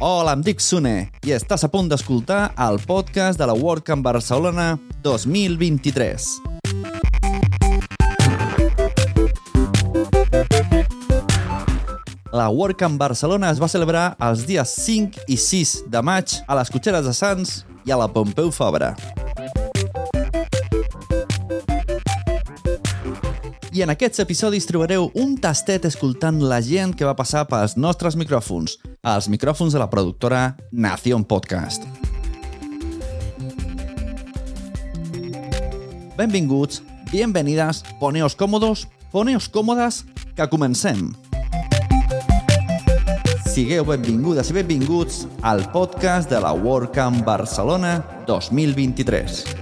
Hola, em dic Sune i estàs a punt d'escoltar el podcast de la WordCamp Barcelona 2023. La WordCamp Barcelona es va celebrar els dies 5 i 6 de maig a les Cotxeres de Sants i a la Pompeu Fabra. I en aquests episodis trobareu un tastet escoltant la gent que va passar pels nostres micròfons, els micròfons de la productora Nación Podcast. Benvinguts, bienvenidas, poneos còmodos, poneos còmodes, que comencem. Sigueu benvingudes i benvinguts al podcast de la WordCamp Barcelona 2023.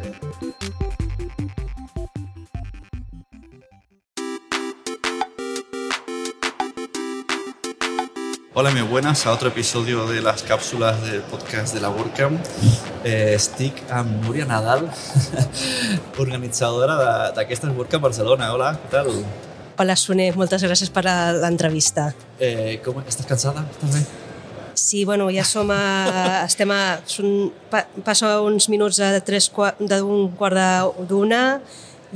Hola, muy buenas a otro episodio de las cápsulas del podcast de la WordCamp. Eh, estic amb Núria Nadal, organitzadora de- d'aquestes WordCamp Barcelona. Hola, què tal? Hola, Soner, moltes gràcies per a l'entrevista. Eh, com, estàs cansada? Estàs bé? Sí, bueno, ja som a... estem a... Són, pa, passa uns minuts de tres d'un quart de- d'una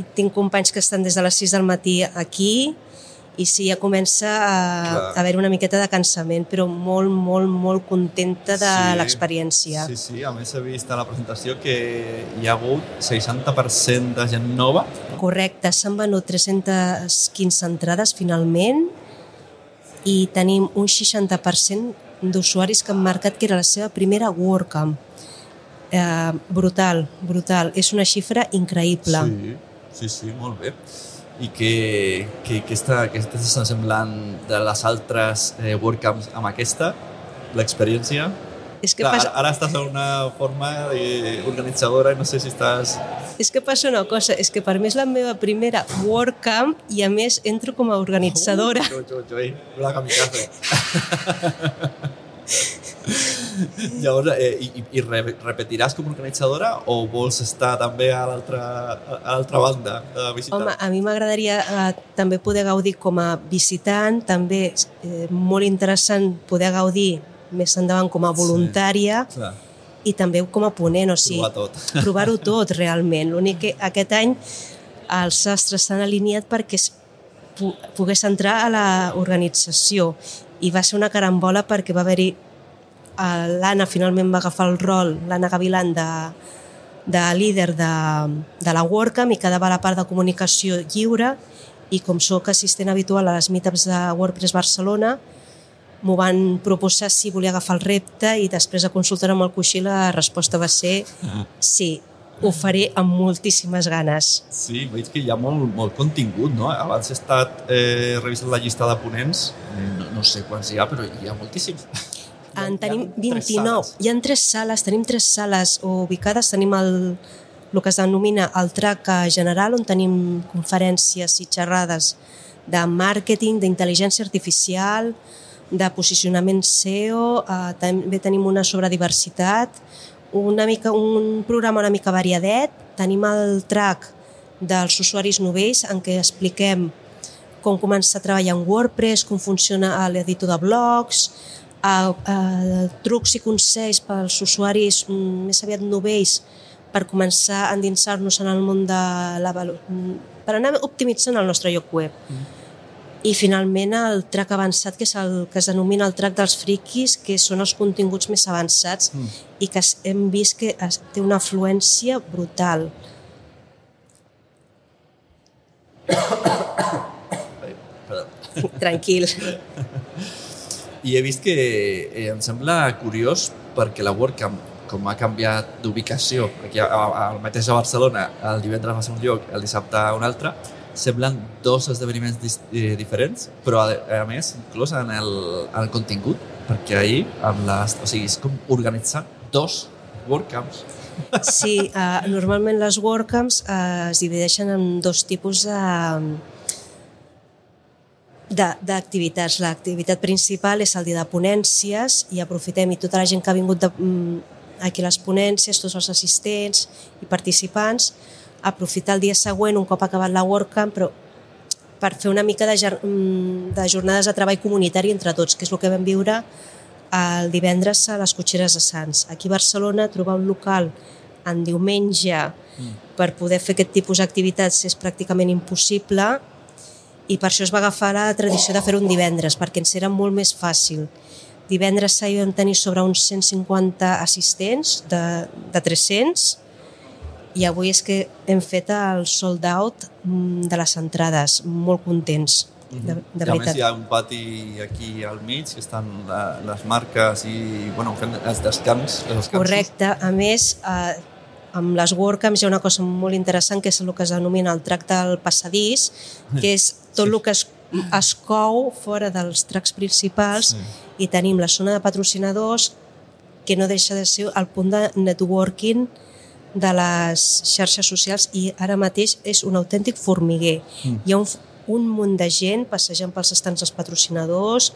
i tinc companys que estan des de les 6 del matí aquí i sí, ja comença a, Clar. a haver una miqueta de cansament, però molt, molt, molt contenta de Sí. l'experiència. Sí, sí, a més he vist a la presentació que hi ha hagut 60% de gent nova. Correcte, s'han venut 315 entrades finalment i tenim un 60% d'usuaris que han marcat que era la seva primera WordCamp. Eh, brutal, brutal. És una xifra increïble. Sí, sí, sí, molt bé. I que, que, que, està, que està semblant de les altres eh, WordCamps amb aquesta, l'experiència? És que, Clar, passa, ara, estàs en una forma de organitzadora i no sé si estàs... és que passa una cosa, és que per mi és la meva primera WordCamp i a més entro com a organitzadora. Jo, jo, jo, eh, la kamikaze. Llavors, eh, i, i- re, repetiràs com a organitzadora o vols estar també a l'altra banda de visitar? Home, a mi m'agradaria eh, també poder gaudir com a visitant, també eh, molt interessant poder gaudir més endavant com a voluntària sí. Clar, i també com a ponent, o sigui, provar tot. provar-ho tot realment. L'únic que aquest any els sastres s'han alineat perquè es pogués entrar a l'organització i va ser una carambola perquè va haver-hi l'Anna finalment va agafar el rol, l'Anna Gavilan de, de líder de, de la WordCamp i quedava la part de comunicació lliure i com sóc assistent habitual a les meetups de WordPress Barcelona m'ho van proposar si volia agafar el repte i després de consultar amb el coixí la resposta va ser sí, ho faré amb moltíssimes ganes. Sí, veig que hi ha molt, molt contingut, no? Abans he estat eh, revisant la llista de ponents, no, no sé quants hi ha, però hi ha moltíssims. En tenim tres 29, sales. hi ha tres sales, tenim tres sales ubicades, tenim el, el que es denomina el track general, on tenim conferències i xerrades de màrqueting, d'intel·ligència artificial, de posicionament SEO, eh, també tenim una sobre diversitat, una mica, un programa una mica variadet, tenim el track dels usuaris novells en què expliquem com començar a treballar en WordPress, com funciona l'editor de blogs, a, a, trucs i consells pels usuaris més aviat novells per començar a endinsar-nos en el món de la per anar optimitzant el nostre lloc web. Mm. I finalment el track avançat, que és el que es denomina el track dels friquis, que són els continguts més avançats mm. i que es- hem vist que té una afluència brutal. Perdó. Tranquil. I he vist que eh, em sembla curiós perquè la WordCamp, com ha canviat d'ubicació, aquí al mateix a Barcelona, el divendres va ser un lloc, el dissabte un altre, semblen dos esdeveniments eh, diferents, però a, a més, inclús en el, en el contingut, perquè ahir, amb les, o sigui, és com organitzar dos WordCamps. Sí, uh, normalment les WordCamps uh, es divideixen en dos tipus de de- d'activitats. L'activitat principal és el dia de ponències i aprofitem i tota la gent que ha vingut de, mm, aquí a les ponències, tots els assistents i participants, aprofitar el dia següent, un cop acabat la WordCamp, però per fer una mica de, mm, de jornades de treball comunitari entre tots, que és el que vam viure el divendres a les cotxeres de Sants. Aquí a Barcelona trobar un local en diumenge mm. per poder fer aquest tipus d'activitats és pràcticament impossible i per això es va agafar la tradició de fer un divendres, perquè ens era molt més fàcil. Divendres sabíem tenir sobre uns 150 assistents de, de 300 i avui és que hem fet el sold out mm, de les entrades, molt contents. De, de I a més hi ha un pati aquí al mig que estan les marques i bueno, fent els descans. Els descansos. Correcte. A més, eh, amb les WordCamps hi ha una cosa molt interessant que és el que es denomina el tracte al passadís, que és tot sí. el que es, es cou fora dels tracks principals sí. i tenim la zona de patrocinadors que no deixa de ser el punt de networking de les xarxes socials i ara mateix és un autèntic formiguer. Mm. Hi ha un, un munt de gent passejant pels estants dels patrocinadors,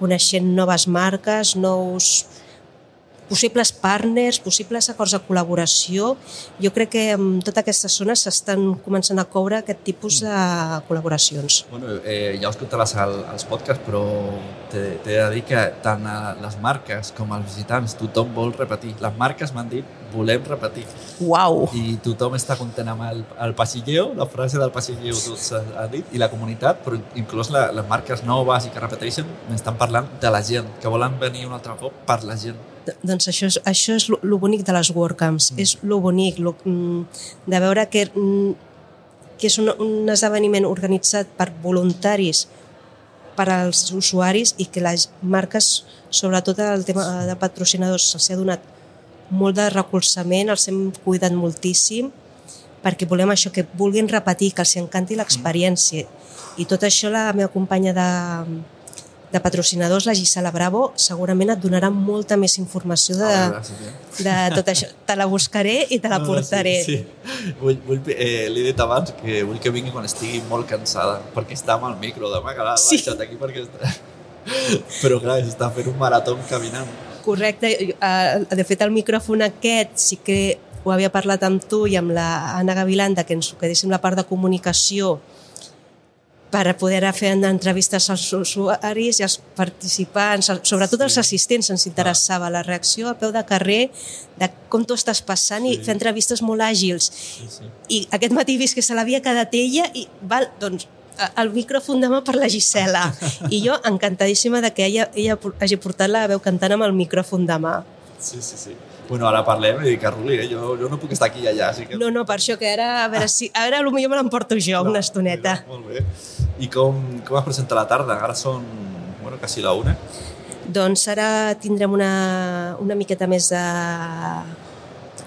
coneixent noves marques, nous possibles partners, possibles acords de col·laboració. Jo crec que en tota aquesta zona s'estan començant a coure aquest tipus de col·laboracions. Bueno, eh, ja ho escoltaràs al, als podcasts, però t'he de dir que tant a les marques com als visitants tothom vol repetir. Les marques m'han dit volem repetir. Uau! I tothom està content amb el, el passilleu, la frase del passilleu tots ha dit, i la comunitat, però inclús la, les marques noves i que repeteixen, m'estan parlant de la gent, que volen venir un altre cop per la gent. Doncs això és, això és lo bonic de les WordCamps, mm. és lo bonic lo, mm, de veure que, mm, que és un, un esdeveniment organitzat per voluntaris per als usuaris i que les marques, sobretot el tema de patrocinadors, se'ls ha donat molt de recolzament, els hem cuidat moltíssim perquè volem això, que vulguin repetir, que els encanti l'experiència. I tot això la meva companya de, de patrocinadors, la Gisela Bravo, segurament et donarà molta més informació de, ah, gràcies, eh? de tot això. Te la buscaré i te la no, portaré. Sí, sí. Vull, vull, eh, L'he dit abans que vull que vingui quan estigui molt cansada, perquè està amb el micro, demà que l'ha sí. baixat aquí perquè està... Però clar, està fent un marató caminant. Correcte. Eh, de fet, el micròfon aquest sí que ho havia parlat amb tu i amb la Anna Gavilanda, que ens quedéssim la part de comunicació per poder fer entrevistes als usuaris i als participants, sobretot sí. als assistents ens interessava la reacció a peu de carrer de com tu estàs passant sí. i fer entrevistes molt àgils. Sí, sí. I aquest matí vist que se l'havia quedat ella i val, doncs el micròfon demà per la Gisela. I jo encantadíssima de que ella, ella hagi portat la veu cantant amb el micròfon demà. Sí, sí, sí. Bueno, ara parlem i ruli, eh? jo, jo no puc estar aquí i allà. Així que... No, no, per això que ara, a veure, si, ara potser me l'emporto jo no, una estoneta. Mira, molt bé. I com, com es presenta la tarda? Ara són, bueno, quasi la una. Doncs ara tindrem una, una miqueta més de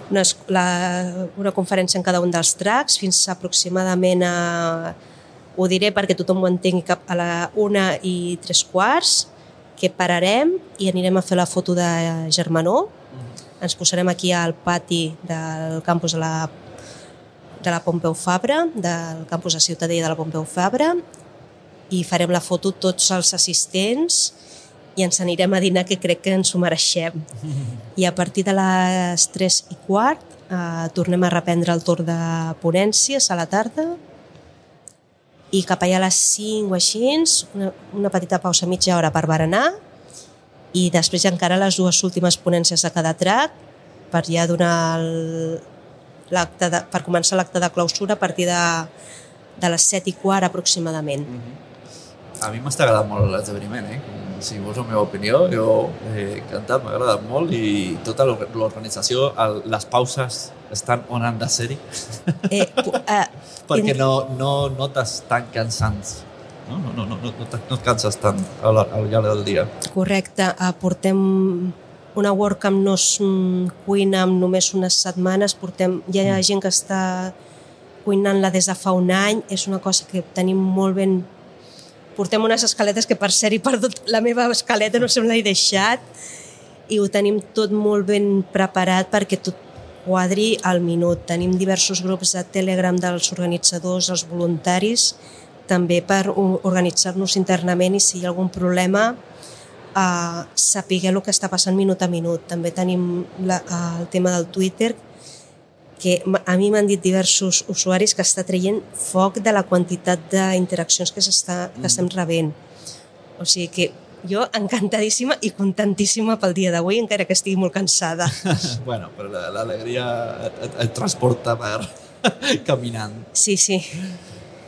una, la, una conferència en cada un dels tracks fins aproximadament a ho diré perquè tothom ho entengui cap a la una i tres quarts que pararem i anirem a fer la foto de Germanó ens posarem aquí al pati del campus de la, de la Pompeu Fabra, del campus de Ciutadella de la Pompeu Fabra, i farem la foto tots els assistents i ens anirem a dinar, que crec que ens ho mereixem. I a partir de les 3 i quart eh, tornem a reprendre el torn de ponències a la tarda i cap allà a les 5 o així, una, una petita pausa mitja hora per berenar i després encara les dues últimes ponències de cada track per ja donar l'acte de, per començar l'acte de clausura a partir de, de les 7 i quart aproximadament. Mm -hmm. A mi m'està agradant molt l'esdeveniment, eh? si vols la meva opinió, jo he encantat, m'ha agradat molt i tota l'organització, les pauses estan on han de ser-hi. Eh, uh, Perquè no, no notes tan cansants no, no, no, no, no, no et canses tant al, al llarg del dia. Correcte. Portem una WordCamp no és cuina amb només unes setmanes, portem, hi ha mm. gent que està cuinant-la des de fa un any, és una cosa que tenim molt ben... Portem unes escaletes que per ser he perdut la meva escaleta, no sé on l'he deixat, i ho tenim tot molt ben preparat perquè tot quadri al minut. Tenim diversos grups de Telegram dels organitzadors, els voluntaris, també per organitzar-nos internament i si hi ha algun problema eh, sapiguer el que està passant minut a minut. També tenim la, el tema del Twitter que a mi m'han dit diversos usuaris que està traient foc de la quantitat d'interaccions que, que estem rebent. O sigui que Jo encantadíssima i contentíssima pel dia d'avui, encara que estigui molt cansada. bueno, però la- l'alegria et, et, et transporta per caminant. Sí, sí.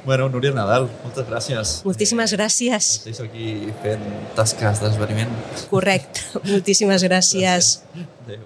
Bueno, Núria Nadal, moltes gràcies. Moltíssimes gràcies. Deixo aquí fent tasques d'esveriment. Correcte. Moltíssimes gràcies. Adéu.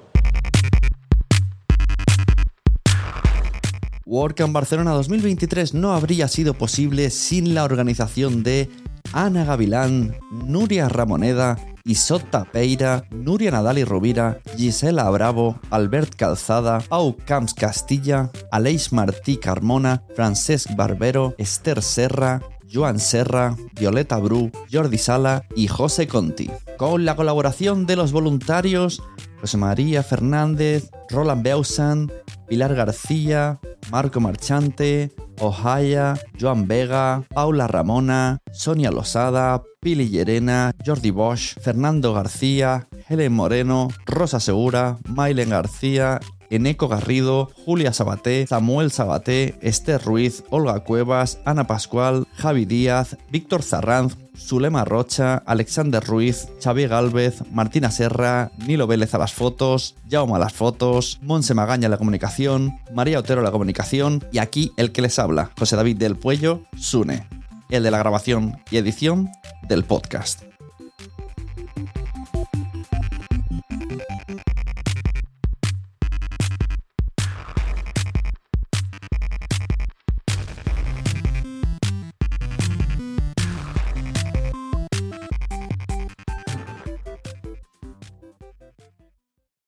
WordCamp Barcelona 2023 no habría sido posible sin la organización de Ana Gavilán, Nuria Ramoneda, Isota Peira, Nuria Nadal y Rovira, Gisela Bravo, Albert Calzada, Pau Camps Castilla, Aleix Martí Carmona, Francesc Barbero, Esther Serra, Joan Serra, Violeta Bru, Jordi Sala y José Conti. Con la colaboración de los voluntarios José María Fernández, Roland Beausan, Pilar García, Marco Marchante, Ohaya, Joan Vega, Paula Ramona, Sonia Losada, Pili Llerena, Jordi Bosch, Fernando García, Helen Moreno, Rosa Segura, Mailen García, Eneco Garrido, Julia Sabaté, Samuel Sabaté, Esther Ruiz, Olga Cuevas, Ana Pascual, Javi Díaz, Víctor Zarranz, Zulema Rocha, Alexander Ruiz, Xavier Galvez, Martina Serra, Nilo Vélez a las fotos, Jaume a las fotos, Monse Magaña a la comunicación, María Otero a la comunicación y aquí el que les habla, José David del Puello, Sune, el de la grabación y edición del podcast.